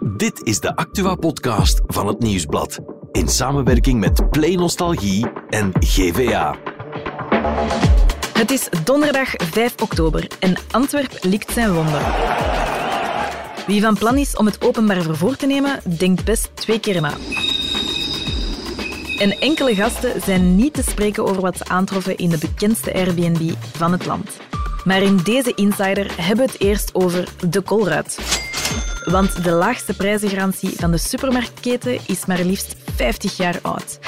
Dit is de Actua-podcast van het Nieuwsblad. In samenwerking met Play Nostalgie en GVA. Het is donderdag 5 oktober en Antwerp likt zijn wonden. Wie van plan is om het openbaar vervoer te nemen, denkt best twee keer na. En enkele gasten zijn niet te spreken over wat ze aantroffen in de bekendste Airbnb van het land. Maar in deze Insider hebben we het eerst over de Colruyt. Want de laagste prijzengarantie van de supermarktketen is maar liefst 50 jaar oud.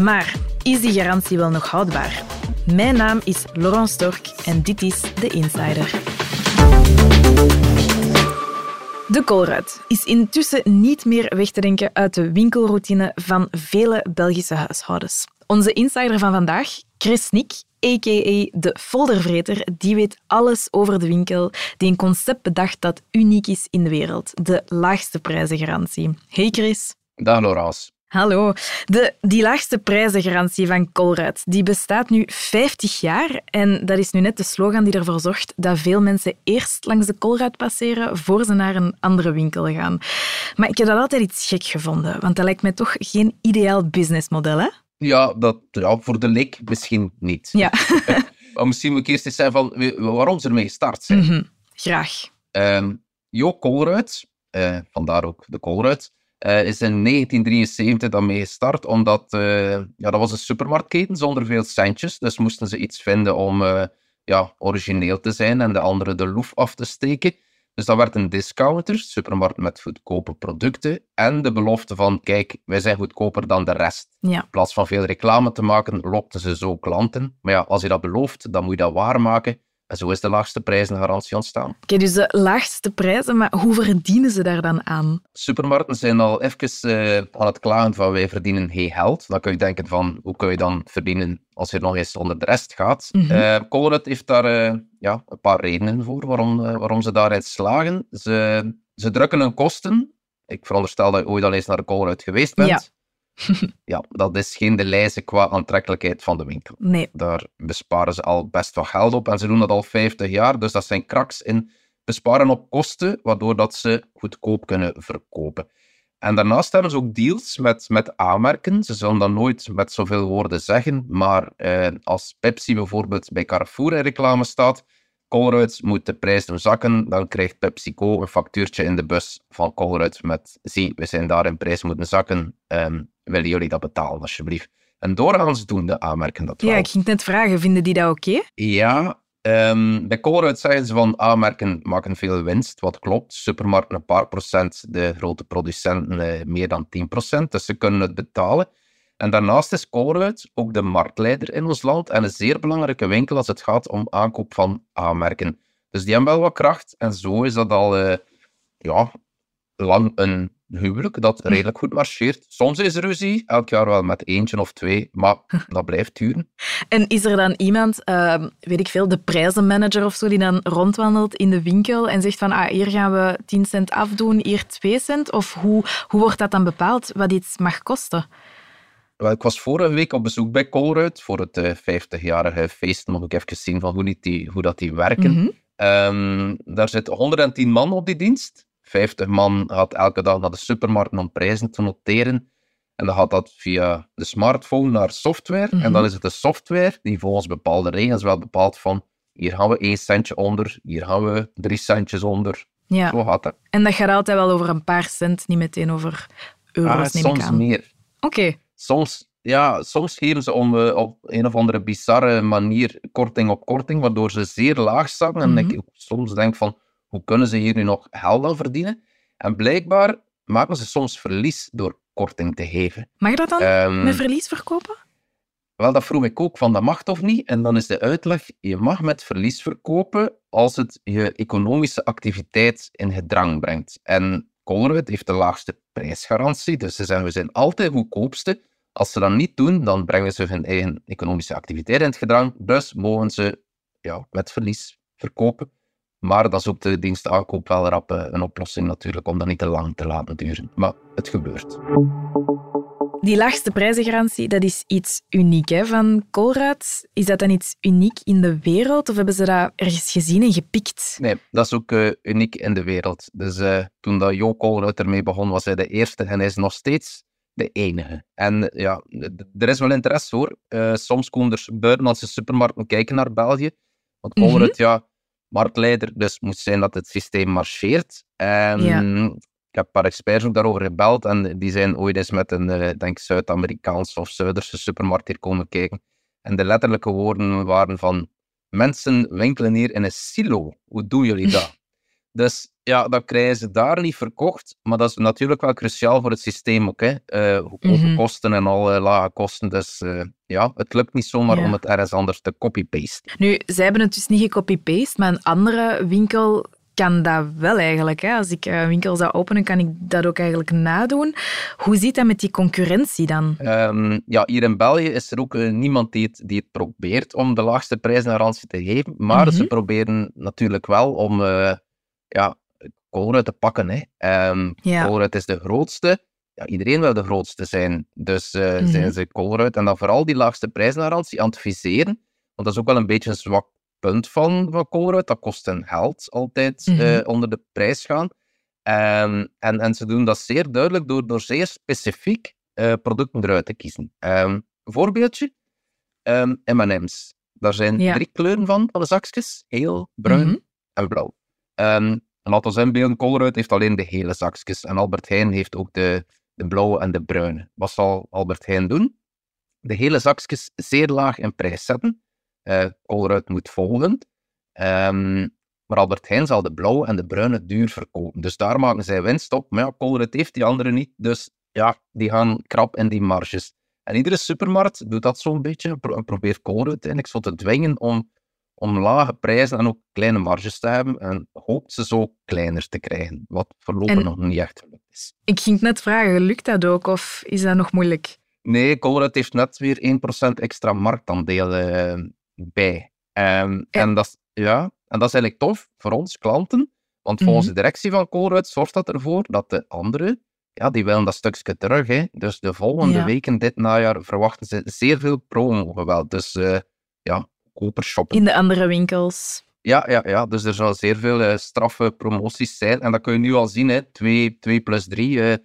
Maar is die garantie wel nog houdbaar? Mijn naam is Laurent Stork en dit is de Insider. De Colruyt is intussen niet meer weg te denken uit de winkelroutine van vele Belgische huishoudens. Onze insider van vandaag, Chris Nick, a.k.a. de foldervreter, die weet alles over de winkel, die een concept bedacht dat uniek is in de wereld. De laagste prijzengarantie. Hey Chris. Dag Laurence. Hallo. De, die laagste prijzengarantie van Colruyt die bestaat nu 50 jaar. En dat is nu net de slogan die ervoor zorgt dat veel mensen eerst langs de Colruyt passeren voor ze naar een andere winkel gaan. Maar ik heb dat altijd iets gek gevonden, want dat lijkt mij toch geen ideaal businessmodel, hè? Ja, dat, ja, voor de lik misschien niet. Ja. maar misschien moet ik eerst eens zeggen van, waarom ze ermee gestart zijn. Mhm. Graag. Um, Jo Colruyt, uh, vandaar ook de Colruyt, uh, is in 1973 dan mee gestart, omdat uh, ja, dat was een supermarktketen zonder veel centjes. Dus moesten ze iets vinden om ja, origineel te zijn en de anderen de loef af te steken. Dus dat werd een discounter, supermarkt met goedkope producten. En de belofte van, kijk, wij zijn goedkoper dan de rest. Ja. In plaats van veel reclame te maken, lokten ze zo klanten. Maar ja, als je dat belooft, dan moet je dat waarmaken. En zo is de laagste prijzengarantie ontstaan. Oké, dus de laagste prijzen, maar hoe verdienen ze daar dan aan? Supermarkten zijn al even uh, aan het klagen van wij verdienen geen geld. Dan kun je denken van, hoe kun je dan verdienen als je nog eens onder de rest gaat? Mm -hmm. uh, heeft daar uh, ja, een paar redenen voor waarom, waarom ze daarin slagen. Ze, ze drukken hun kosten. Ik veronderstel dat je ooit al eens naar de Colruyt geweest bent. Ja. ja, dat is geen de lijzen qua aantrekkelijkheid van de winkel. Nee. Daar besparen ze al best wel geld op en ze doen dat al 50 jaar. Dus dat zijn kraks in besparen op kosten, waardoor dat ze goedkoop kunnen verkopen. En daarnaast hebben ze ook deals met, met aanmerken. Ze zullen dat nooit met zoveel woorden zeggen, maar eh, als Pepsi bijvoorbeeld bij Carrefour in reclame staat, Colruyt moet de prijs doen zakken, dan krijgt PepsiCo een factuurtje in de bus van Colruyt met zie, we zijn daar in prijs moeten zakken, um, willen jullie dat betalen alsjeblieft? En doorgaans doen de aanmerken dat wel. Ja, ik ging net vragen, vinden die dat oké? Ja, um, bij Colruyt zeggen ze van aanmerken maken veel winst, wat klopt. Supermarkten een paar procent, de grote producenten uh, meer dan 10 procent, dus ze kunnen het betalen. En daarnaast is Colruyt ook de marktleider in ons land en een zeer belangrijke winkel als het gaat om aankoop van aanmerken. Dus die hebben wel wat kracht en zo is dat al uh, ja, lang een huwelijk dat redelijk goed marcheert. Soms is er ruzie, elk jaar wel met eentje of twee, maar dat blijft duren. En is er dan iemand, uh, weet ik veel, de prijzenmanager of zo, die dan rondwandelt in de winkel en zegt van ah, hier gaan we 10 cent afdoen, hier 2 cent? Of hoe, hoe wordt dat dan bepaald, wat iets mag kosten? Wel, ik was vorige week op bezoek bij Colruyt voor het uh, 50-jarige feest. Mocht ik even zien van hoe, die, hoe dat die werken. Mhm. Um, daar zitten 110 man op die dienst. 50 man gaat elke dag naar de supermarkt om prijzen te noteren. En dan gaat dat via de smartphone naar software. Mhm. En dan is het de software die volgens bepaalde regels wel bepaalt van hier gaan we 1 centje onder, hier gaan we 3 centjes onder. Ja. Zo gaat dat. En dat gaat altijd wel over een paar cent, niet meteen over euro's, Ah, neem ik soms aan. meer. Oké. soms, ja, soms geven ze om, eh, op een of andere bizarre manier korting op korting, waardoor ze zeer laag zakken. En Mhm. ik soms denk van, hoe kunnen ze hier nu nog geld aan verdienen? En blijkbaar maken ze soms verlies door korting te geven. Mag je dat dan Ehm, met verlies verkopen? wel, dat vroeg ik ook van, dat mag toch niet? En dan is de uitleg, je mag met verlies verkopen als het je economische activiteit in gedrang brengt. En Colruyt heeft de laagste prijsgarantie, dus ze zeggen, we zijn altijd goedkoopste. Als ze dat niet doen, dan brengen ze hun eigen economische activiteit in het gedrang, dus mogen ze ja, met verlies verkopen. Maar dat is ook de dienstaankoop wel rap eh, een oplossing natuurlijk, om dat niet te lang te laten duren. Maar het gebeurt. Die laagste prijzengarantie, dat is iets uniek hè, van Colruyt. Is dat dan iets uniek in de wereld of hebben ze dat ergens gezien en gepikt? Nee, dat is ook uh, uniek in de wereld. Dus uh, toen dat Jo Colruyt ermee begon, was hij de eerste en hij is nog steeds de enige. En ja, er is wel interesse hoor. Uh, soms komen er buitenlandse supermarkten kijken naar België. Want Colruyt, mm -hmm. ja, marktleider, dus moet zijn dat het systeem marcheert. En ja. ik heb een paar experts ook daarover gebeld en die zijn ooit eens met een, uh, denk Zuid-Amerikaanse of Zuiderse supermarkt hier komen kijken. En de letterlijke woorden waren van, mensen winkelen hier in een silo. Hoe doen jullie dat? dus ja, dat krijgen ze daar niet verkocht, maar dat is natuurlijk wel cruciaal voor het systeem ook. Hè. Uh, mm -hmm. kosten en al uh, lage kosten. Dus uh, ja, het lukt niet zomaar ja. om het ergens anders te copy-pasten. Nu, zij hebben het dus niet gecopy-paste, maar een andere winkel kan dat wel eigenlijk. Hè. Als ik een winkel zou openen, kan ik dat ook eigenlijk nadoen. Hoe zit dat met die concurrentie dan? Um, ja, hier in België is er ook niemand die het, die het probeert om de laagste prijsgarantie te geven. Maar mm -hmm. ze proberen natuurlijk wel om ja, Colruyt te pakken. Hè. Um, ja. Colruyt is de grootste. Ja, iedereen wil de grootste zijn. Dus uh, mm-hmm. zijn ze Colruyt en dan vooral die laagste prijsgarantie aan het viseren. Want dat is ook wel een beetje een zwak punt van, van Colruyt. Dat kost een geld altijd mm-hmm. uh, onder de prijs gaan. Um, en, en ze doen dat zeer duidelijk door, door zeer specifiek uh, producten eruit te kiezen. Um, voorbeeldje, um, M&M's. Daar zijn ja. drie kleuren van, de zakjes. Geel, bruin mm-hmm. en blauw. Um, laten we inbeelden, Colruyt heeft alleen de gele zakjes. En Albert Heijn heeft ook de, de blauwe en de bruine. Wat zal Albert Heijn doen? De hele zakjes zeer laag in prijs zetten. Uh, Colruyt moet volgen. Um, maar Albert Heijn zal de blauwe en de bruine duur verkopen. Dus daar maken zij winst op. Maar ja, Colruyt heeft die andere niet. Dus ja, die gaan krap in die marges. En iedere supermarkt doet dat zo'n beetje. Pro probeert Colruyt uiteindelijk zo te dwingen om om lage prijzen en ook kleine marges te hebben en hoopt ze zo kleiner te krijgen, wat voorlopig en nog niet echt. Ik ging net vragen, lukt dat ook of is dat nog moeilijk? Nee, Colruyt heeft net weer 1% extra marktaandeel uh, bij. Um, ja. En, dat is, ja, en dat is eigenlijk tof voor ons klanten, want volgens mm -hmm. de directie van Colruyt zorgt dat ervoor dat de anderen ja, die willen dat stukje terug. Hè. Dus de volgende ja. weken dit najaar verwachten ze zeer veel promo-geweld. Dus uh, ja, goedkoper shoppen. In de andere winkels. Ja, ja, ja. dus er zullen zeer veel uh, straffe promoties zijn. En dat kun je nu al zien, hè. 2, 2 plus 3. Uh, ik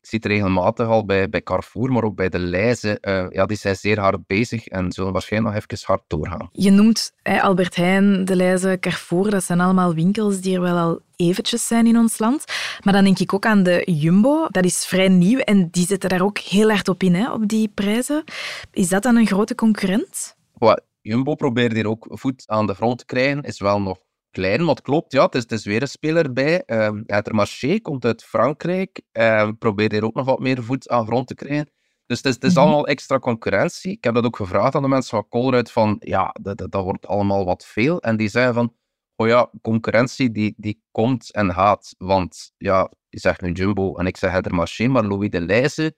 zie het regelmatig al bij, bij Carrefour, maar ook bij de Leize. Uh, ja, die zijn zeer hard bezig en zullen waarschijnlijk nog even hard doorgaan. Je noemt Albert Heijn, de Leize, Carrefour. Dat zijn allemaal winkels die er wel al eventjes zijn in ons land. Maar dan denk ik ook aan de Jumbo. Dat is vrij nieuw en die zetten daar ook heel hard op in, hè, op die prijzen. Is dat dan een grote concurrent? Well, Jumbo probeert hier ook voet aan de grond te krijgen. Is wel nog klein, maar het klopt. Ja, het is, het is weer een speler bij. Uh, Intermarché komt uit Frankrijk. Uh, probeert hier ook nog wat meer voet aan de grond te krijgen. Dus het is, het is mm-hmm. allemaal extra concurrentie. Ik heb dat ook gevraagd aan de mensen van Colruyt. Van, ja, dat, dat, dat wordt allemaal wat veel. En die zeiden van, oh ja, concurrentie die, die komt en gaat. Want ja, je zegt nu Jumbo en ik zeg Intermarché, maar Louis de Leijzen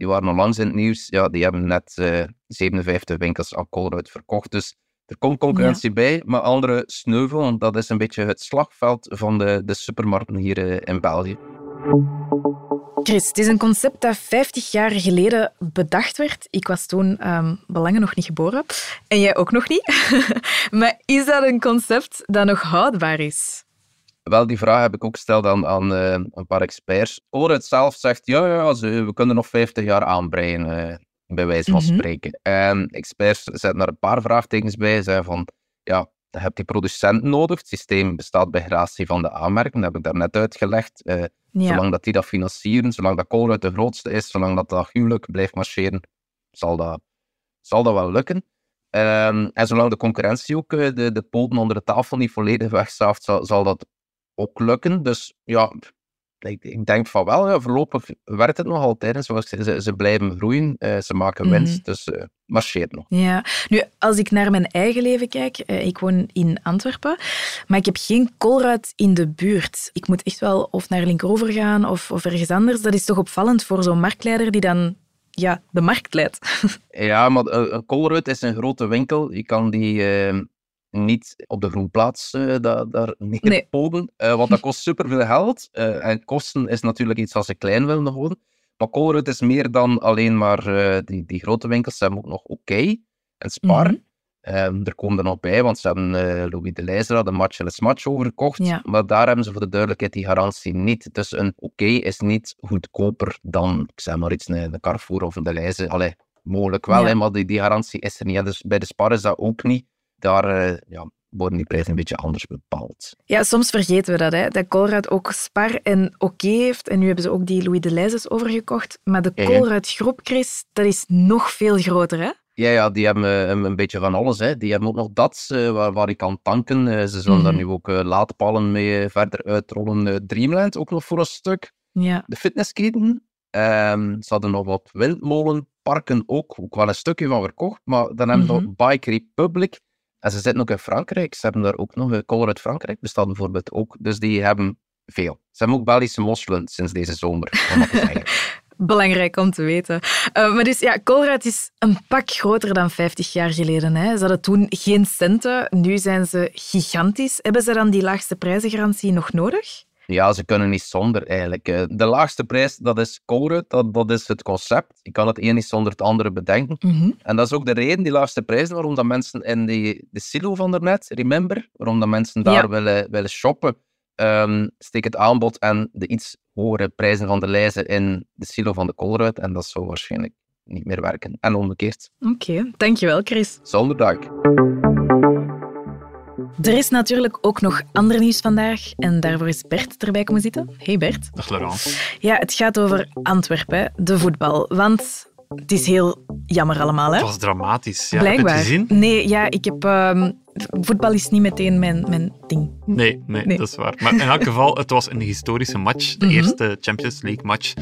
die waren onlangs in het nieuws. Ja, die hebben net uh, 57 winkels aan Colruyt verkocht. Dus er komt concurrentie ja. bij, maar andere sneuvel. Want dat is een beetje het slagveld van de, de supermarkten hier uh, in België. Chris, het is een concept dat 50 jaar geleden bedacht werd. Ik was toen um, belangen nog niet geboren. En jij ook nog niet. maar is dat een concept dat nog houdbaar is? Wel, die vraag heb ik ook gesteld aan, aan uh, een paar experts. Orit zelf zegt, ja, ja we kunnen nog 50 jaar aanbreien, uh, bij wijze van mm -hmm. spreken. En experts zetten er een paar vraagtekens bij. Zeggen van, ja, je hebt die producent nodig. Het systeem bestaat bij gratie van de aanmerking. Dat heb ik daarnet uitgelegd. Uh, ja. Zolang dat die dat financieren, zolang dat Colruyt de grootste is, zolang dat dat huwelijk blijft marcheren, zal dat, zal dat wel lukken. Um, en zolang de concurrentie ook de, de poten onder de tafel niet volledig wegzaaft, zal, zal dat ook lukken. Dus ja, ik, denk van wel, ja, voorlopig werkt het nog altijd. Zoals ze, ze, ze blijven groeien, uh, ze maken mm -hmm. winst, dus uh, marcheert nog. Ja, nu als ik naar mijn eigen leven kijk, uh, ik woon in Antwerpen, maar ik heb geen koolruit in de buurt. Ik moet echt wel of naar Linkeroever gaan of, of ergens anders. Dat is toch opvallend voor zo'n marktleider die dan ja, de markt leidt. Ja, maar een koolruit is een grote winkel. Je kan die niet op de groenplaats uh, daar, daar. Nee. Uh, want dat kost superveel geld. Uh, en kosten is natuurlijk iets als ze klein willen houden. Maar Colruyt is meer dan alleen maar eh, die, die grote winkels. Ze hebben ook nog OK en Spar. Mhm. Ehm, er komen er nog bij, want ze hebben eh, Louis de Leijzer de Match en Match overgekocht. Ja. Maar daar hebben ze voor de duidelijkheid die garantie niet. Dus een OK is niet goedkoper dan, ik zeg maar iets, een, Carrefour of een de Leijzer. Allee, mogelijk wel, Ja. hè, maar die, die garantie is er niet. Dus bij de Spar is dat ook niet. Daar eh, ja, worden die prijzen een beetje anders bepaald. Ja, soms vergeten we dat, hè, dat Colruyt ook Spar en Oké heeft. En nu hebben ze ook die Louis de Leizes overgekocht. Maar de Ja. Colruyt groep, Chris, dat is nog veel groter, hè? Ja, ja, die hebben eh, een, een beetje van alles. Hè. Die hebben ook nog dat eh, waar, waar ik kan tanken. Ze zullen daar Mhm. nu ook laadpalen mee verder uitrollen. Dreamland ook nog voor een stuk. Ja. De fitnessketen. Ehm, ze hadden nog wat windmolenparken ook. Ook wel een stukje van verkocht. Maar dan hebben ze Mhm. nog Bike Republic. En ze zitten ook in Frankrijk. Ze hebben daar ook nog Color uit Frankrijk. Bestaat bijvoorbeeld ook. Dus die hebben veel. Ze hebben ook Belgische mosselen sinds deze zomer. Belangrijk om te weten. Eh, maar dus ja, Colruyt is een pak groter dan 50 jaar geleden. Hè. Ze hadden toen geen centen, nu zijn ze gigantisch. Hebben ze dan die laagste prijzengarantie nog nodig? Ja, ze kunnen niet zonder eigenlijk. Eh, De laagste prijs, dat is Colruyt, dat, dat is het concept. Je kan het een niet zonder het andere bedenken. Mhm. En dat is ook de reden, die laagste prijzen, waarom dat mensen in die, de silo van daarnet, remember, waarom dat mensen daar Ja. willen, willen shoppen, Ehm, steek het aanbod en de iets hogere prijzen van de lijzen in de silo van de Colruyt. En dat zou waarschijnlijk niet meer werken. En omgekeerd. Oké, dankjewel Chris. Zonder dank. Er is natuurlijk ook nog ander nieuws vandaag en daarvoor is Bert erbij komen zitten. Hey Bert. Dag Laurent. Ja, het gaat over Antwerpen, de voetbal. Want het is heel jammer allemaal, hè? Het was dramatisch. Ja, Heb je Blijkbaar. het gezien? Nee, ja, ik heb... ehm, voetbal is niet meteen mijn, mijn ding. Nee, nee, Nee. dat is waar. Maar in elk geval, het was een historische match. De Mhm. eerste Champions League match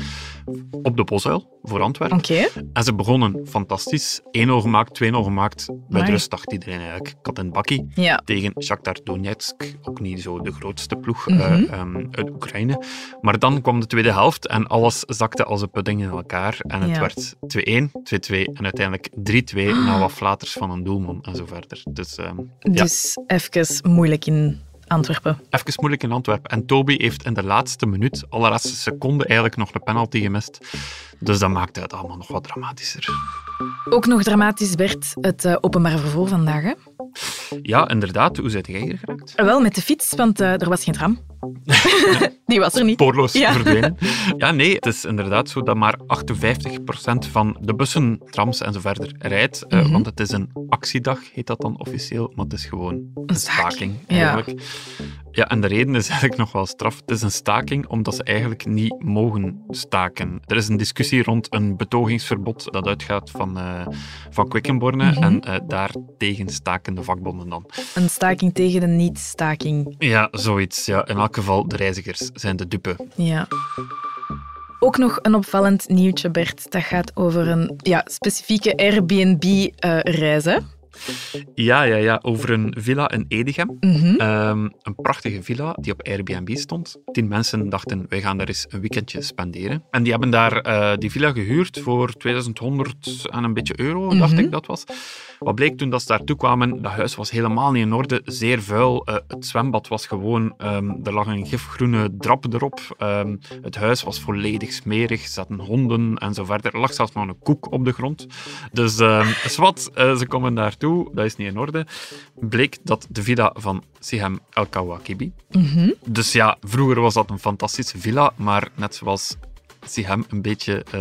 op de Bosuil voor Antwerpen. Oké. En ze begonnen fantastisch. 1-0 gemaakt, 2-0 gemaakt. Bij de rust dacht iedereen eigenlijk kat en bakkie. Ja. Tegen Shakhtar Donetsk, ook niet zo de grootste ploeg eh, ehm, uit Oekraïne. Maar dan kwam de tweede helft en alles zakte als een pudding in elkaar. En het Ja. werd 2-1, 2-2 en uiteindelijk 3-2 na wat flaters van een doelman en zo verder. Dus ehm, ja, Dus even moeilijk in Antwerpen. even moeilijk in Antwerpen. En Toby heeft in de laatste minuut, allerlaatste seconde, eigenlijk nog een penalty gemist. Dus dat maakte het allemaal nog wat dramatischer. Ook nog dramatisch, Bert, het eh, openbaar vervoer vandaag. Hè? Ja, inderdaad. Hoe zijn jij hier geraakt? Eh, Wel, met de fiets, want eh, er was geen tram. Die was er niet. Spoorloos Ja. verdwenen. Ja, nee, het is inderdaad zo dat maar 58% van de bussen, trams en zo verder rijdt. Mhm. Want het is een actiedag, heet dat dan officieel. Maar het is gewoon een staking, ja. Ja. en de reden is eigenlijk nog wel straf. Het is een staking omdat ze eigenlijk niet mogen staken. Er is een discussie rond een betogingsverbod dat uitgaat van, eh van Quickenborne. Mhm. En eh daartegen staken de vakbonden dan. Een staking tegen de niet-staking. Ja, zoiets. Ja. In elk geval, de reizigers zijn de dupe. Ja. Ook nog een opvallend nieuwtje, Bert. Dat gaat over een ja, specifieke Airbnb-reis. hè? Ja, ja, ja, over een villa in Edegem. Mhm. Ehm, een prachtige villa die op Airbnb stond. Tien mensen dachten, wij gaan daar eens een weekendje spenderen. En die hebben daar eh, die villa gehuurd voor 2100 en een beetje euro, dacht Mhm. ik dat was. Wat bleek toen dat ze daartoe kwamen, dat huis was helemaal niet in orde, zeer vuil. Eh, het zwembad was gewoon, ehm, er lag een gifgroene drap erop. Ehm, het huis was volledig smerig, er zaten honden en zo verder. Er lag zelfs nog een koek op de grond. Dus ehm zwart, eh, ze komen daartoe, dat is niet in orde. Bleek dat de villa van Sihem El Kawakibi. Mhm. Dus ja, vroeger was dat een fantastische villa, maar net zoals Sihem een beetje eh,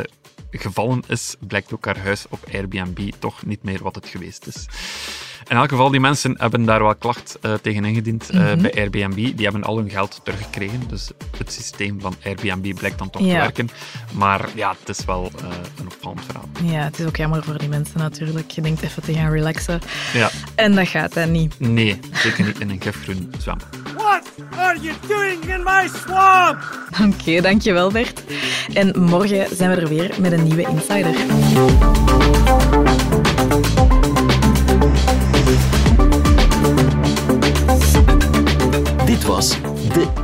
gevallen is, blijkt ook haar huis op Airbnb toch niet meer wat het geweest is. In elk geval, die mensen hebben daar wel klacht eh, tegen ingediend eh, Mhm. bij Airbnb. Die hebben al hun geld teruggekregen. Dus het systeem van Airbnb blijkt dan toch te werken. Maar ja, het is wel eh, een opvallend verhaal. Ja, het is ook jammer voor die mensen natuurlijk. Je denkt even te gaan relaxen. Ja, En dat gaat dan niet. nee, zeker niet in een gifgroen zwem. What are you doing in my swamp? Oké, dankjewel Bert. En morgen zijn we er weer met een nieuwe Insider.